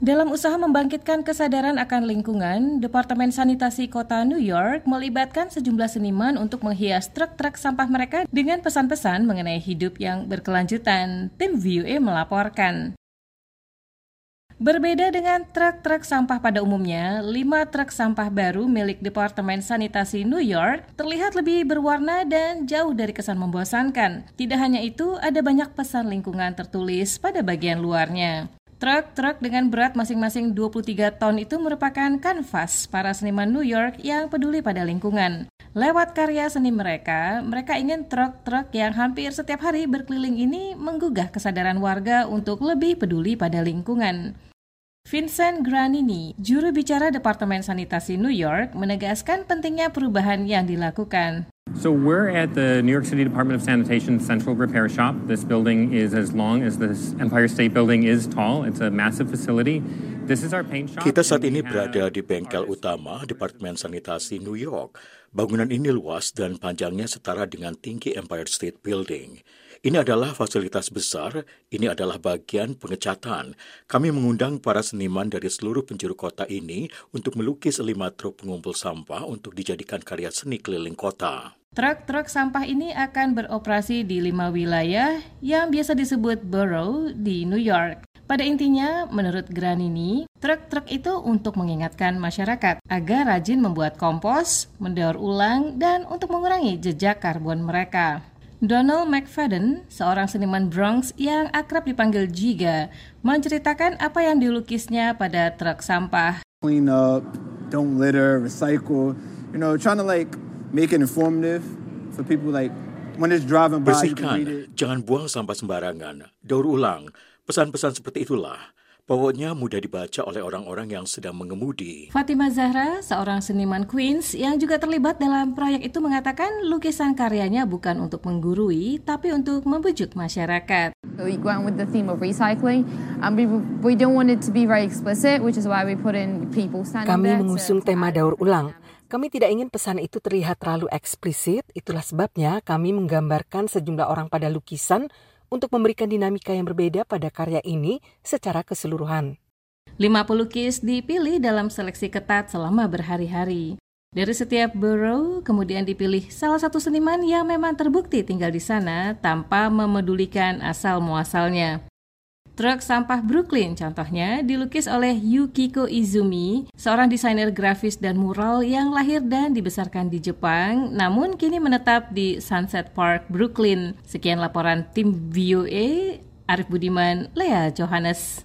Dalam usaha membangkitkan kesadaran akan lingkungan, Departemen Sanitasi Kota New York melibatkan sejumlah seniman untuk menghias truk-truk sampah mereka dengan pesan-pesan mengenai hidup yang berkelanjutan. Tim VOA melaporkan. Berbeda dengan truk-truk sampah pada umumnya, lima truk sampah baru milik Departemen Sanitasi New York terlihat lebih berwarna dan jauh dari kesan membosankan. Tidak hanya itu, ada banyak pesan lingkungan tertulis pada bagian luarnya. Truk-truk dengan berat masing-masing 23 ton itu merupakan kanvas para seniman New York yang peduli pada lingkungan. Lewat karya seni mereka, mereka ingin truk-truk yang hampir setiap hari berkeliling ini menggugah kesadaran warga untuk lebih peduli pada lingkungan. Vincent Granini, juru bicara Departemen Sanitasi New York, menegaskan pentingnya perubahan yang dilakukan. So we're at the New York City Department of Sanitation Central Repair Shop. This building is as long as the Empire State Building is tall. It's a massive facility. This is our paint shop. Kita saat ini berada di bengkel utama Departemen Sanitasi New York. Bangunan ini luas dan panjangnya setara dengan tinggi Empire State Building. Ini adalah fasilitas besar, ini adalah bagian pengecatan. Kami mengundang para seniman dari seluruh penjuru kota ini untuk melukis lima truk pengumpul sampah untuk dijadikan karya seni keliling kota. Truk-truk sampah ini akan beroperasi di lima wilayah yang biasa disebut borough di New York. Pada intinya, menurut Granini, truk-truk itu untuk mengingatkan masyarakat agar rajin membuat kompos, mendaur ulang, dan untuk mengurangi jejak karbon mereka. Donald McFadden, seorang seniman Bronx yang akrab dipanggil Giga, menceritakan apa yang dilukisnya pada truk sampah. Clean up, don't litter, recycle, you know, trying to like make it informative for people like when it's driving by. Bersihkan, jangan buang sampah sembarangan. Daur ulang, pesan-pesan seperti itulah. Pokoknya mudah dibaca oleh orang-orang yang sedang mengemudi. Fatima Zahra, seorang seniman Queens yang juga terlibat dalam proyek itu mengatakan lukisan karyanya bukan untuk menggurui, tapi untuk membujuk masyarakat. We went with the theme of recycling, and we, we don't want it to be very explicit, which is why we put in people standing Kami mengusung tema daur ulang. Kami tidak ingin pesan itu terlihat terlalu eksplisit, itulah sebabnya kami menggambarkan sejumlah orang pada lukisan untuk memberikan dinamika yang berbeda pada karya ini secara keseluruhan. Lima pelukis dipilih dalam seleksi ketat selama berhari-hari. Dari setiap borough, kemudian dipilih salah satu seniman yang memang terbukti tinggal di sana tanpa memedulikan asal-muasalnya. Truk sampah Brooklyn contohnya dilukis oleh Yukiko Izumi, seorang desainer grafis dan mural yang lahir dan dibesarkan di Jepang, namun kini menetap di Sunset Park, Brooklyn. Sekian laporan tim VOA, Arif Budiman, Lea Johannes.